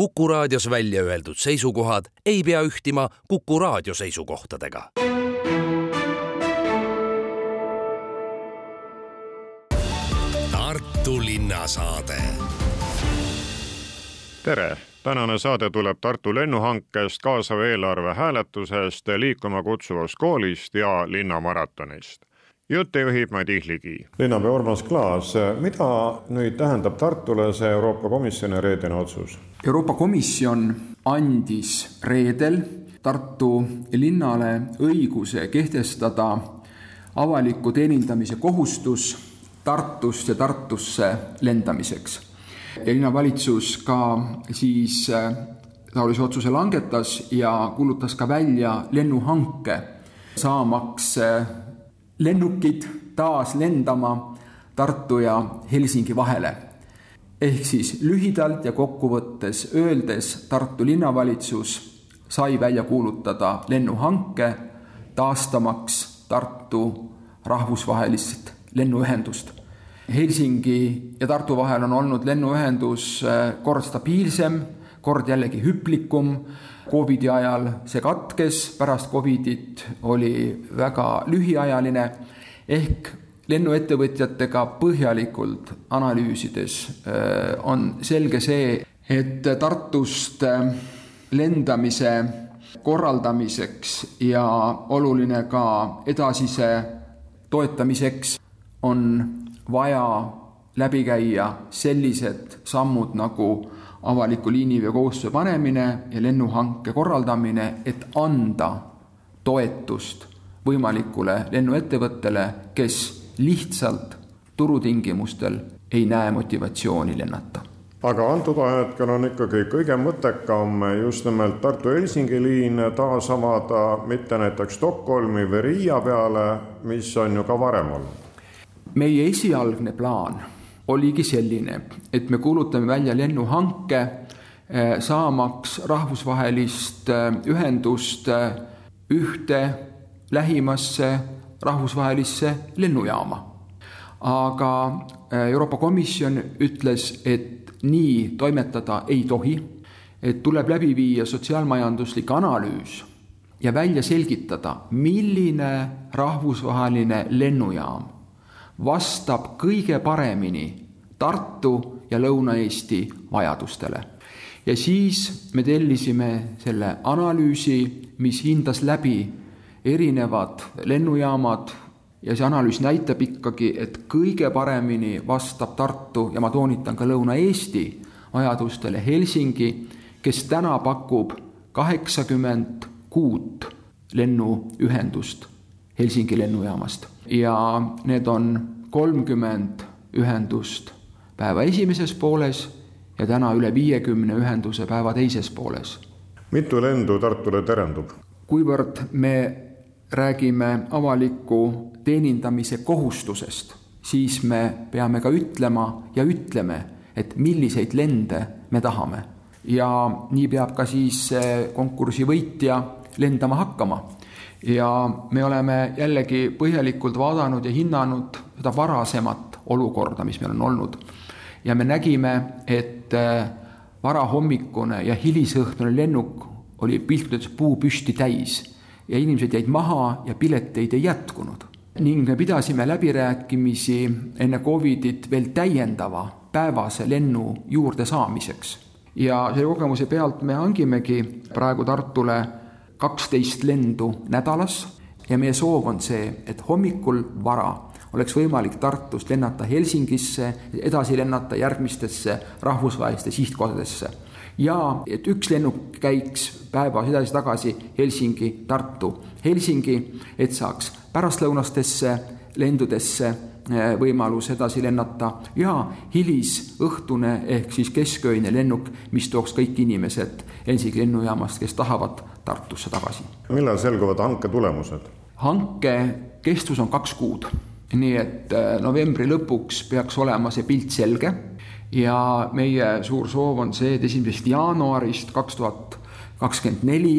Kuku raadios välja öeldud seisukohad ei pea ühtima Kuku raadio seisukohtadega. Tartu linnasaade. tere, tänane saade tuleb Tartu lennuhankest, kaasava eelarve hääletusest, liikuma kutsuvast koolist ja linnamaratonist jutte juhib Madis Ligi. linnapea Urmas Klaas, mida nüüd tähendab Tartule see Euroopa Komisjoni reedene otsus? Euroopa Komisjon andis reedel Tartu linnale õiguse kehtestada avaliku teenindamise kohustus Tartust ja Tartusse lendamiseks. ja linnavalitsus ka siis äh, taolise otsuse langetas ja kuulutas ka välja lennuhanke, saamaks äh, lennukid taas lendama Tartu ja Helsingi vahele. ehk siis lühidalt ja kokkuvõttes öeldes Tartu linnavalitsus sai välja kuulutada lennuhanke, taastamaks Tartu rahvusvahelist lennuühendust. Helsingi ja Tartu vahel on olnud lennuühendus äh, kord stabiilsem, kord jällegi hüplikum. Covidi ajal see katkes, pärast Covidit oli väga lühiajaline, ehk lennuettevõtjatega põhjalikult analüüsides äh, on selge see, et Tartust äh, lendamise korraldamiseks ja oluline ka edasise toetamiseks on vaja läbi käia sellised sammud nagu avaliku liiniveo kohustuse panemine ja lennuhanke korraldamine, et anda toetust võimalikule lennuettevõttele, kes lihtsalt turutingimustel ei näe motivatsiooni lennata aga antud ajahetkel on ikkagi kõige mõttekam just nimelt Tartu-Helsingi liin taas avada, mitte näiteks Stockholmi või Riia peale, mis on ju ka varem olnud. meie esialgne plaan oligi selline, et me kuulutame välja lennuhanke, eh, saamaks rahvusvahelist eh, ühendust eh, ühte lähimasse rahvusvahelisse lennujaama. aga Euroopa Komisjon ütles, et nii toimetada ei tohi, et tuleb läbi viia sotsiaalmajanduslik analüüs ja välja selgitada, milline rahvusvaheline lennujaam vastab kõige paremini Tartu ja Lõuna-Eesti vajadustele. ja siis me tellisime selle analüüsi, mis hindas läbi erinevad lennujaamad ja see analüüs näitab ikkagi, et kõige paremini vastab Tartu ja ma toonitan ka Lõuna-Eesti vajadustele Helsingi, kes täna pakub kaheksakümmend kuut lennuühendust Helsingi lennujaamast ja need on kolmkümmend ühendust päeva esimeses pooles ja täna üle viiekümne ühenduse päeva teises pooles. mitu lendu Tartule terendub? kuivõrd me räägime avaliku teenindamise kohustusest, siis me peame ka ütlema ja ütleme, et milliseid lende me tahame. ja nii peab ka siis konkursi võitja lendama hakkama ja me oleme jällegi põhjalikult vaadanud ja hinnanud seda varasemat olukorda, mis meil on olnud. ja me nägime, et äh, varahommikune ja hilisõhtune lennuk oli piltlikult öeldes puu püsti täis ja inimesed jäid maha ja pileteid ei jätkunud. ning me pidasime läbirääkimisi enne Covidit veel täiendava päevase lennu juurde saamiseks. ja selle kogemuse pealt me hangimegi praegu Tartule kaksteist lendu nädalas ja meie soov on see, et hommikul vara oleks võimalik Tartust lennata Helsingisse, edasi lennata järgmistesse rahvusvaheliste sihtkohtadesse. ja et üks lennuk käiks päevas edasi-tagasi Helsingi-Tartu. Helsingi, et saaks pärastlõunastesse lendudesse võimalus edasi lennata ja hilisõhtune ehk siis kesköine lennuk, mis tooks kõik inimesed Helsingi lennujaamast, kes tahavad Tartusse tagasi. millal selguvad hanke tulemused? hanke kestus on kaks kuud, nii et eh, novembri lõpuks peaks olema see pilt selge ja meie suur soov on see, et esimesest jaanuarist kaks tuhat kakskümmend neli,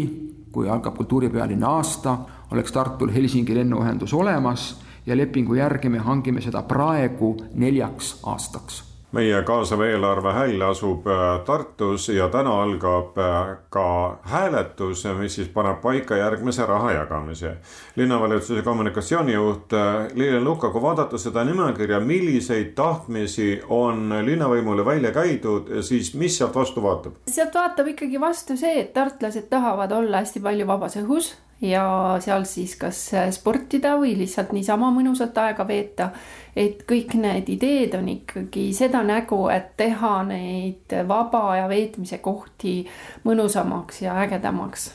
kui algab kultuuripealinna aasta, oleks Tartul Helsingi lennuühendus olemas ja lepingu järgi me hangime seda praegu neljaks aastaks. meie kaasava eelarve häll asub äh, Tartus ja täna algab äh, ka hääletus, mis siis paneb paika järgmise raha jagamise. linnavalitsuse kommunikatsioonijuht äh, Lilian Lukka, kui vaadata seda nimekirja, milliseid tahtmisi on linnavõimule välja käidud, siis mis sealt vastu vaatab? sealt vaatab ikkagi vastu see, et tartlased tahavad olla hästi palju vabas õhus ja seal siis kas sportida või lihtsalt niisama mõnusat aega veeta. et kõik need ideed on ikkagi seda nägu, et teha neid vaba aja veetmise kohti mõnusamaks ja ägedamaks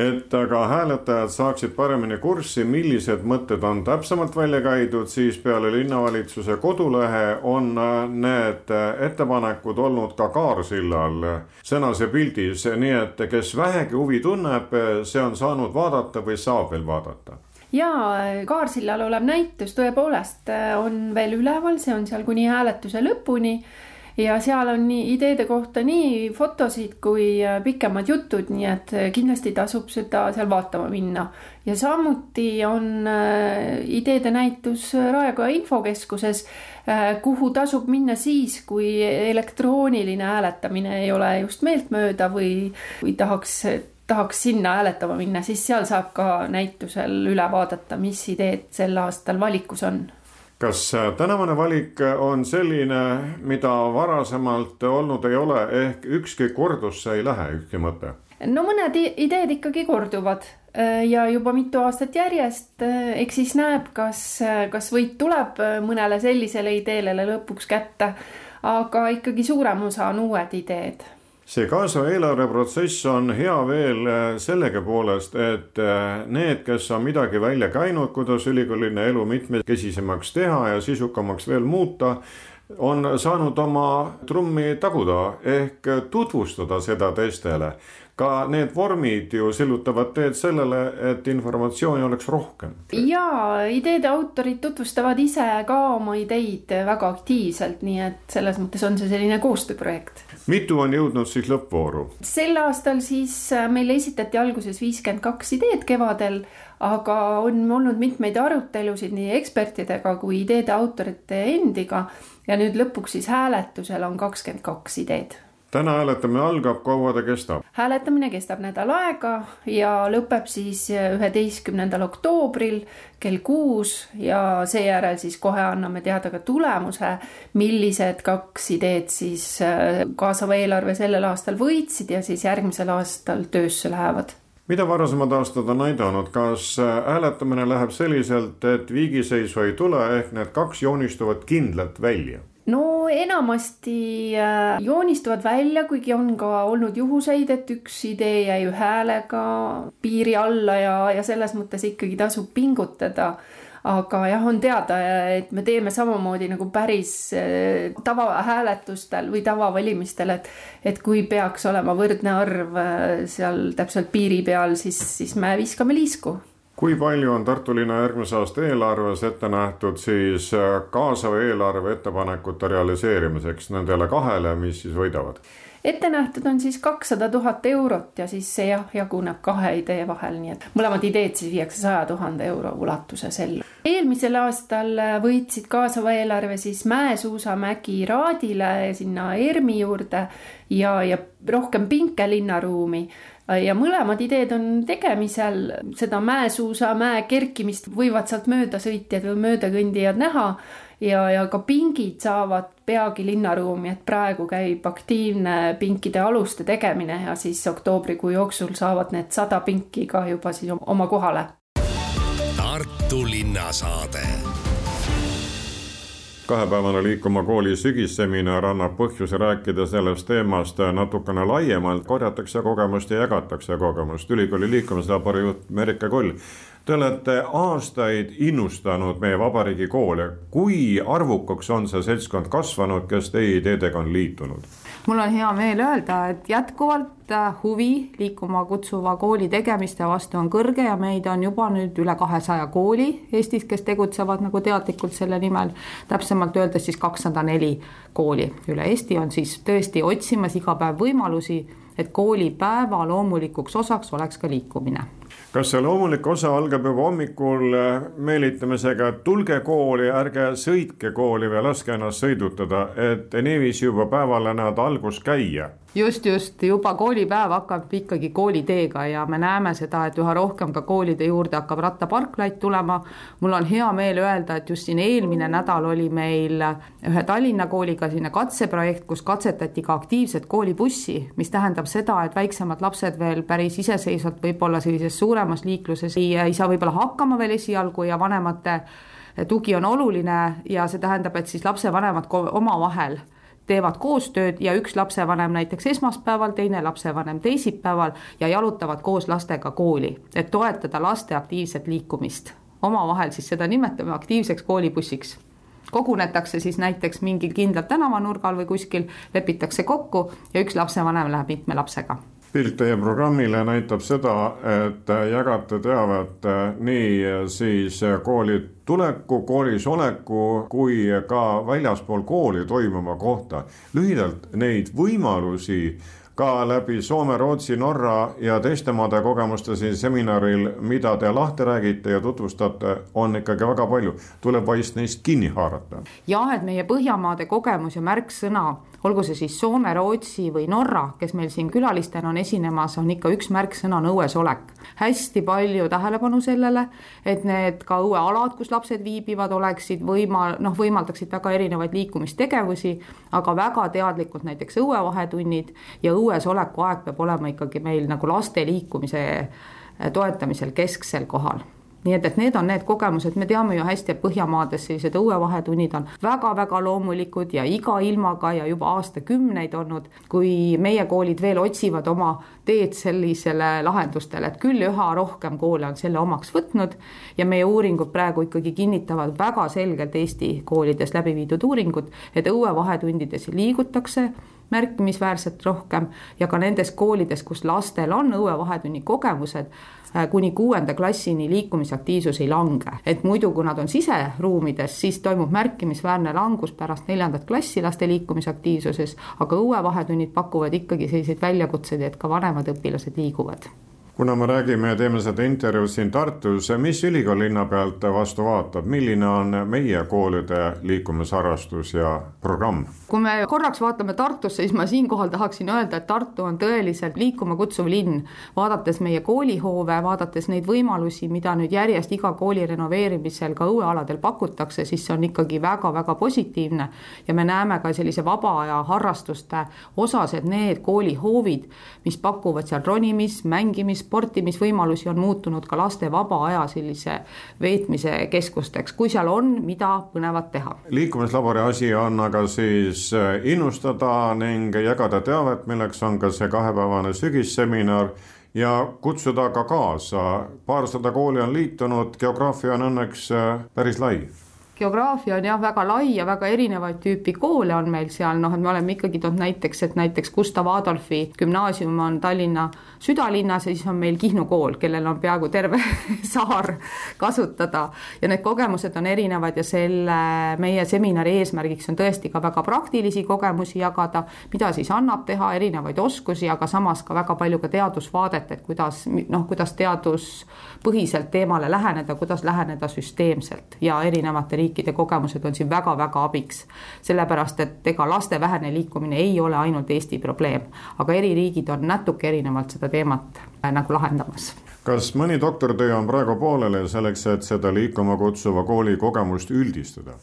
et aga hääletajad saaksid paremini kurssi, millised mõtted on täpsemalt välja käidud, siis peale linnavalitsuse kodulehe on need ettepanekud olnud ka Kaarsillal sõnas ja pildis, nii et kes vähegi huvi tunneb, see on saanud vaadata või saab veel vaadata. Ja Kaarsillal olev näitus tõepoolest on veel üleval, see on seal kuni hääletuse lõpuni ja seal on nii ideede kohta nii fotosid kui äh, pikemad jutud, nii et äh, kindlasti tasub seda seal vaatama minna. ja samuti on äh, ideede näitus Raekoja infokeskuses, kuhu tasub minna siis, kui elektrooniline hääletamine ei ole just meeltmööda või, või tahaks tahaks sinna hääletama minna, siis seal saab ka näitusel üle vaadata, mis ideed sel aastal valikus on kas äh, tänavane valik on selline, mida varasemalt olnud ei ole, ehk ükski kordusse ei lähe, ükski mõte? no mõned ideed ikkagi korduvad äh, ja juba mitu aastat järjest, äh, eks siis näeb, kas, kas võit tuleb mõnele sellisele ideele lõpuks kätte, aga ikkagi suurem osa on uued ideed see kaasava eelarveprotsess on hea veel äh, sellegi poolest, et äh, need, kes on midagi välja käinud, kuidas ülikooliline elu mitmekesisemaks teha ja sisukamaks veel muuta, on saanud oma trummi taguda ehk tutvustada seda teistele ka need vormid ju sillutavad teed sellele, et informatsiooni oleks rohkem. ja ideede autorid tutvustavad ise ka oma ideid väga aktiivselt, nii et selles mõttes on see selline koostööprojekt. mitu on jõudnud siis lõppvooru? sel aastal siis äh, meile esitati alguses viiskümmend kaks ideed kevadel, aga on olnud mitmeid arutelusid nii ekspertidega kui ideede autorite endiga. Ja nüüd lõpuks siis hääletusel on kakskümmend kaks ideed. Täna hääletamine algab, kaua ta kestab? hääletamine kestab nädal aega ja lõpeb siis üheteistkümnendal oktoobril kell kuus. Ja seejärel siis kohe anname teada ka tulemuse, millised kaks ideed siis äh, kaasava eelarve sellel aastal võitsid ja siis järgmisel aastal töösse lähevad mida varasemad aastad on näidanud, kas äh, hääletamine läheb selliselt, et viigiseisu ei tule, ehk need kaks joonistuvad kindlalt välja? no enamasti äh, joonistuvad välja, kuigi on ka olnud juhuseid, et üks idee jäi häälega piiri alla ja, ja selles mõttes ikkagi tasub pingutada aga jah, on teada, et me teeme samamoodi nagu päris äh, tavahääletustel või tavavalimistel, et et kui peaks olema võrdne arv äh, seal täpselt piiri peal, siis, siis me viskame liisku kui palju on Tartu linna järgmise aasta eelarves ette nähtud siis äh, kaasava eelarve ettepanekute realiseerimiseks nendele kahele, mis siis võidavad? Ette nähtud on siis kakssada tuhat eurot ja siis see jah, jaguneb kahe idee vahel, nii et mõlemad ideed siis viiakse saja tuhande euro ulatuses ellu. eelmisel aastal võitsid kaasava eelarve siis Mäesuusamägi Raadile sinna ERMi juurde ja, ja rohkem pinke linnaruumi. Ja mõlemad ideed on tegemisel, seda mäesuusa, mäe kerkimist võivad sealt möödasõitjad või möödakõndijad näha ja, ja ka pingid saavad peagi linnaruumi, et praegu käib aktiivne pinkide aluste tegemine ja siis oktoobrikuu jooksul saavad need sada pinki ka juba siis oma kohale. Tartu linnasaade kahepäevane Liikuma kooli sügisseminar annab põhjuse rääkida sellest teemast natukene laiemalt, korjatakse kogemust ja jagatakse kogemust. ülikooli liikumislabori juht Merike Koll, te olete aastaid innustanud meie vabariigi koole. kui arvukaks on see seltskond kasvanud, kes teie ideedega on liitunud? Mul on hea meel öelda, et jätkuvalt äh, huvi liikuma kutsuva kooli tegemiste vastu on kõrge ja meid on juba nüüd üle kahesaja kooli Eestis, kes tegutsevad nagu teadlikult selle nimel. täpsemalt öeldes siis kakssada neli kooli üle Eesti on siis tõesti otsimas iga päev võimalusi, et koolipäeva loomulikuks osaks oleks ka liikumine kas see loomulik osa algab juba hommikul meelitamisega, et tulge kooli, ärge sõitke kooli või laske ennast sõidutada, et niiviisi juba päevale näed algust käia? Just, just juba koolipäev hakkab ikkagi kooliteega ja me näeme seda, et üha rohkem ka koolide juurde hakkab rattaparklaid tulema. mul on hea meel öelda, et just siin eelmine nädal oli meil ühe Tallinna kooliga selline katseprojekt, kus katsetati ka aktiivset koolibussi, mis tähendab seda, et väiksemad lapsed veel päris iseseisvalt võib-olla sellises suuremas liikluses ei, ei saa võib-olla hakkama veel esialgu ja vanemate tugi on oluline ja see tähendab, et siis lapsevanemad omavahel teevad koostööd ja üks lapsevanem näiteks esmaspäeval, teine lapsevanem teisipäeval ja jalutavad koos lastega kooli, et toetada laste aktiivset liikumist. omavahel siis seda nimetame aktiivseks koolibussiks kogunetakse siis näiteks mingil kindlal tänavanurgal või kuskil, lepitakse kokku ja üks lapsevanem läheb mitme lapsega pilt teie programmile näitab seda, et jagate teavet nii siis kooli tuleku, koolis oleku kui ka väljaspool kooli toimuma kohta. lühidalt neid võimalusi ka läbi Soome, Rootsi, Norra ja teiste maade kogemuste siin seminaril, mida te lahti räägite ja tutvustate, on ikkagi väga palju. tuleb vaid neist kinni haarata. jah, et meie Põhjamaade kogemus ja märksõna olgu see siis Soome, Rootsi või Norra, kes meil siin külalistena on esinemas, on ikka üks märksõna on õuesolek. hästi palju tähelepanu sellele, et need ka õuealad, kus lapsed viibivad, oleksid võima-, noh, võimaldaksid väga erinevaid liikumistegevusi, aga väga teadlikult näiteks õuevahetunnid ja õuesoleku aeg peab olema ikkagi meil nagu laste liikumise toetamisel kesksel kohal nii et, et need on need kogemused, me teame ju hästi, et Põhjamaades sellised õuevahetunnid on väga-väga loomulikud ja iga ilmaga ja juba aastakümneid olnud, kui meie koolid veel otsivad oma teed sellisele lahendustele, et küll üha rohkem koole on selle omaks võtnud ja meie uuringud praegu ikkagi kinnitavad väga selgelt Eesti koolides läbi viidud uuringud, et õuevahetundides liigutakse märkimisväärselt rohkem ja ka nendes koolides, kus lastel on õuevahetunni kogemused, kuni kuuenda klassini liikumisaktiivsus ei lange. et muidu, kui nad on siseruumides, siis toimub märkimisväärne langus pärast neljandat klassi laste liikumisaktiivsuses, aga õuevahetunnid pakuvad ikkagi selliseid väljakutseid, et ka vanemad õpilased liiguvad kuna me räägime ja teeme seda intervjuud siin Tartus, mis ülikool linna pealt vastu vaatab, milline on meie koolide liikumisharrastus ja programm? kui me korraks vaatame Tartusse, siis ma siinkohal tahaksin öelda, et Tartu on tõeliselt liikuma kutsuv linn. vaadates meie koolihoove, vaadates neid võimalusi, mida nüüd järjest iga kooli renoveerimisel ka õuealadel pakutakse, siis see on ikkagi väga-väga positiivne. ja me näeme ka sellise vaba aja harrastuste osas, et need koolihoovid, mis pakuvad seal ronimis, mängimis, sportimisvõimalusi on muutunud ka laste vaba aja sellise veetmise keskusteks, kui seal on, mida põnevat teha. liikumislabori asi on aga siis äh, innustada ning jagada teavet, milleks on ka see kahepäevane sügisseminar ja kutsuda ka kaasa. paarsada kooli on liitunud, geograafia on õnneks äh, päris lai geograafia on jah, väga lai ja väga erinevaid tüüpi koole on meil seal, noh, et me oleme ikkagi toonud näiteks, et näiteks Gustav Adolfi gümnaasium on Tallinna südalinnas ja siis on meil Kihnu kool, kellel on peaaegu terve saar kasutada. Ja need kogemused on erinevad ja selle meie seminari eesmärgiks on tõesti ka väga praktilisi kogemusi jagada, mida siis annab teha, erinevaid oskusi, aga samas ka väga palju ka teadusvaadet, et kuidas noh, kuidas teaduspõhiselt teemale läheneda, kuidas läheneda süsteemselt ja erinevate riikide kogemused on siin väga-väga abiks. sellepärast, et ega laste vähene liikumine ei ole ainult Eesti probleem, aga eri riigid on natuke erinevalt seda teemat äh, nagu lahendamas kas mõni doktoritöö on praegu pooleli selleks, et seda liikuma kutsuva kooli kogemust üldistada?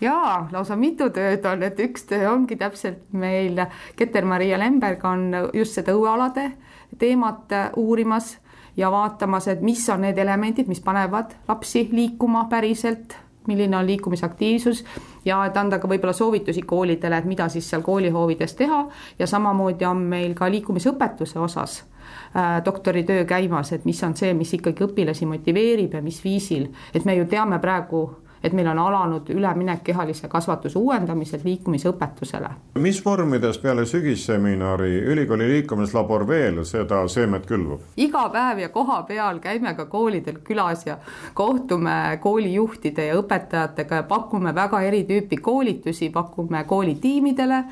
jaa, lausa mitu tööd on, et üks töö ongi täpselt meil, Keter-Maria Lemberg on just seda õuealade teemat äh, uurimas ja vaatamas, et mis on need elemendid, mis panevad lapsi liikuma päriselt, milline on liikumisaktiivsus ja et anda ka võib-olla soovitusi koolidele, et mida siis seal koolihoovides teha. Ja samamoodi on meil ka liikumisõpetuse osas Äh, doktoritöö käimas, et mis on see, mis ikkagi õpilasi motiveerib ja mis viisil, et me ju teame praegu et meil on alanud üleminek kehalise kasvatuse uuendamiselt liikumisõpetusele. mis vormides peale sügisseminari ülikooli liikumislabor veel seda seemet külvab? iga päev ja koha peal käime ka koolidel külas ja kohtume koolijuhtide ja õpetajatega ja pakume väga eri tüüpi koolitusi, pakume koolitiimidele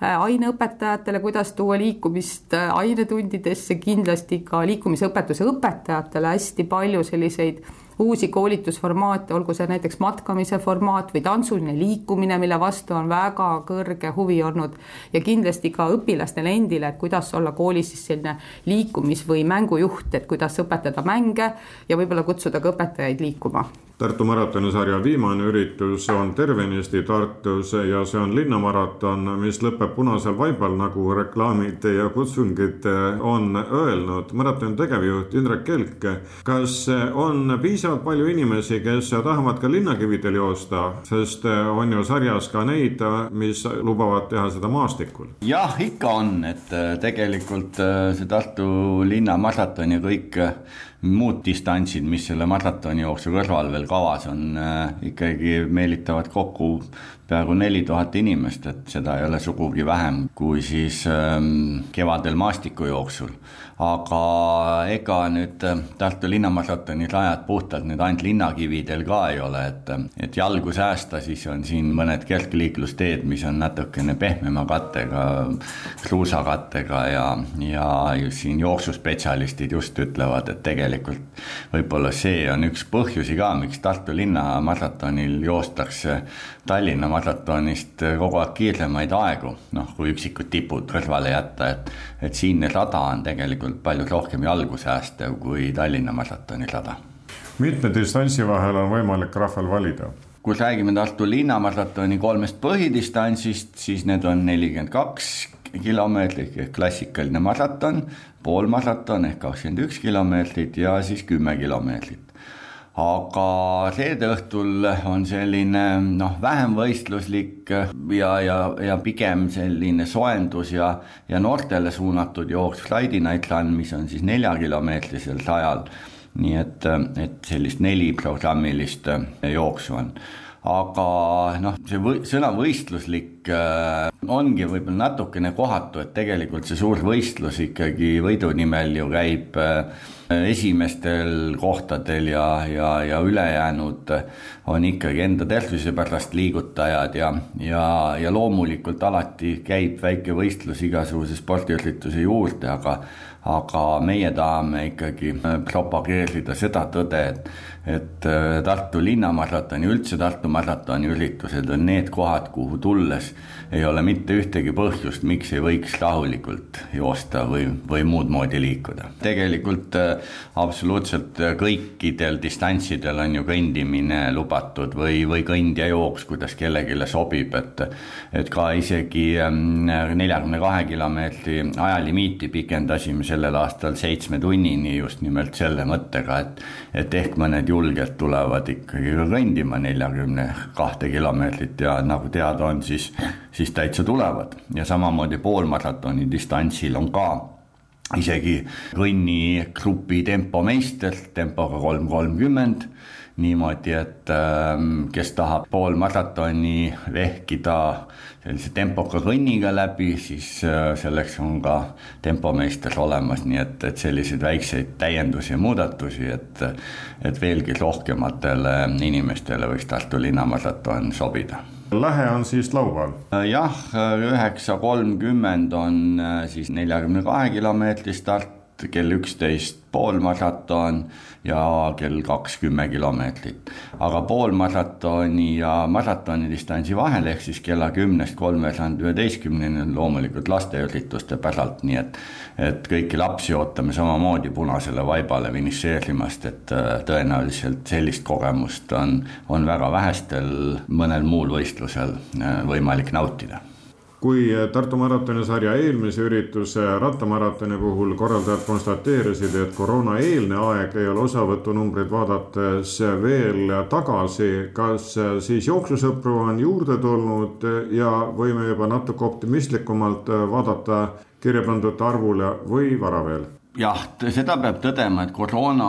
aineõpetajatele, kuidas tuua liikumist ainetundidesse, kindlasti ka liikumisõpetuse õpetajatele hästi palju selliseid uusi koolitusformaate, olgu see näiteks matkamise formaat või tantsuline liikumine, mille vastu on väga kõrge huvi olnud. Ja kindlasti ka õpilastele endile, et kuidas olla koolis siis selline liikumis- või mängujuht, et kuidas õpetada mänge ja võib-olla kutsuda ka õpetajaid liikuma Tartu maratonisarja viimane üritus on tervenisti Tartus ja see on linnamaraton, mis lõpeb punasel vaibal, nagu reklaamid ja kutsungid on öelnud. maratoni tegevjuht Indrek Kelk, kas on piisavalt palju inimesi, kes tahavad ka linnakividel joosta, sest on ju sarjas ka neid, mis lubavad teha seda maastikul? jah, ikka on, et tegelikult see Tartu linnamaraton ja kõik muud distantsid, mis selle maratoni jooksu kõrval veel kavas on, äh, ikkagi meelitavad kokku peaaegu neli tuhat inimest, et seda ei ole sugugi vähem kui siis ähm, kevadel maastikujooksul aga ega nüüd äh, Tartu linnamaratoni rajad puhtalt nüüd ainult linnakividel ka ei ole, et, et jalgu säästa, siis on siin mõned kergliiklusteed, mis on natukene pehmema kattega, kruusakattega ja, ja siin jooksuspetsialistid just ütlevad, et tegelikult võib-olla see on üks põhjusi ka, miks Tartu linnamaratonil joostakse Tallinna maratonist kogu aeg kiiremaid aegu, noh, kui üksikud tipud kõrvale jätta, et, et siinne rada on tegelikult tegelikult palju rohkem jalgu säästev kui Tallinna maratoni rada. mitme distantsi vahel on võimalik rahval valida? kui räägime Tartu linnamaratoni kolmest põhidistantsist, siis need on nelikümmend kaks kilomeetrit ehk klassikaline maraton, poolmaraton ehk kakskümmend üks kilomeetrit ja siis kümme kilomeetrit aga reede õhtul on selline noh, vähem võistluslik ja, ja, ja pigem selline soojendus ja, ja noortele suunatud jooks Friday Night Run, mis on siis neljakilomeetrisel sajal. nii et, et sellist neliprogrammilist jooksu on aga noh, see või, sõna võistluslik äh, ongi võib-olla natukene kohatu, et tegelikult see suur võistlus ikkagi võidu nimel ju käib äh, esimestel kohtadel ja, ja, ja ülejäänud on ikkagi enda tervise pärast liigutajad ja, ja, ja loomulikult alati käib väike võistlus igasuguse spordiürituse juurde, aga aga meie tahame ikkagi propageerida seda tõde, et et äh, Tartu linnamaratoni, üldse Tartu maratoni üritused on need kohad, kuhu tulles ei ole mitte ühtegi põhjust, miks ei võiks rahulikult joosta või, või muud moodi liikuda. tegelikult äh, absoluutselt kõikidel distantsidel on ju kõndimine lubatud või, või kõnd ja jooks, kuidas kellelegi sobib, et et ka isegi ähm, neljakümne kahe kilomeetri ajalimiiti pikendasime sellel aastal seitsme tunnini just nimelt selle mõttega, et et ehk mõned julgelt tulevad ikkagi ka kõndima neljakümne kahte kilomeetrit ja nagu teada on, siis, siis täitsa tulevad. Ja samamoodi poolmaratoni distantsil on ka isegi kõnnigrupi tempomeister tempoga kolm kolmkümmend niimoodi, et ähm, kes tahab poolmaratoni vehkida sellise tempoka kõnniga läbi, siis äh, selleks on ka tempomeister olemas, nii et, et selliseid väikseid täiendusi ja muudatusi, et et veelgi rohkematele inimestele võiks Tartu linnamaraton sobida Lähe on siis? Äh, jah, üheksa kolmkümmend on äh, siis neljakümne kahe kilomeetri start, kell üksteist poolmaraton ja kell kaks kümme kilomeetrit. aga poolmaratoni ja maratoni distantsi vahel, ehk siis kella kümnest kolmesaja üheteistkümneni on loomulikult lasteürituste päralt, nii et et kõiki lapsi ootame samamoodi punasele vaibale finišeerimast, et äh, tõenäoliselt sellist kogemust on, on väga vähestel mõnel muul võistlusel äh, võimalik nautida kui Tartu maratonisarja eelmise ürituse rattamaratoni puhul korraldajad konstateerisid, et koroonaeelne aeg ei ole osavõtunumbreid vaadates veel tagasi, kas siis jooksusõpru on juurde tulnud ja võime juba natuke optimistlikumalt vaadata kirja pandud arvule või vara veel? Jah, seda peab tõdema, et koroona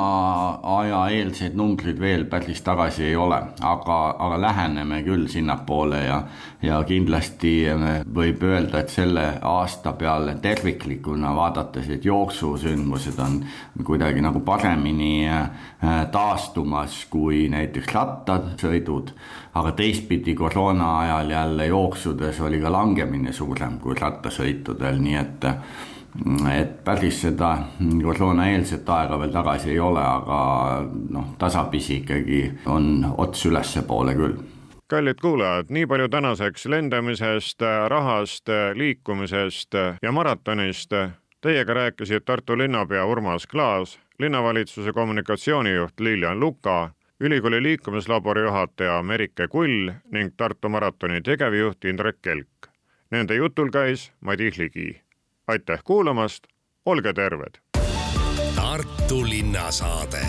aja eelseid numbreid veel päris tagasi ei ole, aga, aga läheneme küll sinnapoole ja ja kindlasti võib öelda, et selle aasta peale terviklikuna vaadates, et jooksusündmused on kuidagi nagu paremini äh, taastumas kui näiteks rattasõidud, aga teistpidi koroona ajal jälle jooksudes oli ka langemine suurem kui rattasõitudel, nii et et päris seda koroonaeelset aega veel tagasi ei ole, aga noh, tasapisi ikkagi on ots ülespoole küll kallid kuulajad, nii palju tänaseks lendamisest, rahast, liikumisest ja maratonist. Teiega rääkisid Tartu linnapea Urmas Klaas, linnavalitsuse kommunikatsioonijuht Lilian Luka, ülikooli liikumislabori juhataja Merike Kull ning Tartu maratoni tegevjuht Indrek Kelk. Nende jutul käis Madis Ligi aitäh kuulamast, olge terved. Tartu linnasaade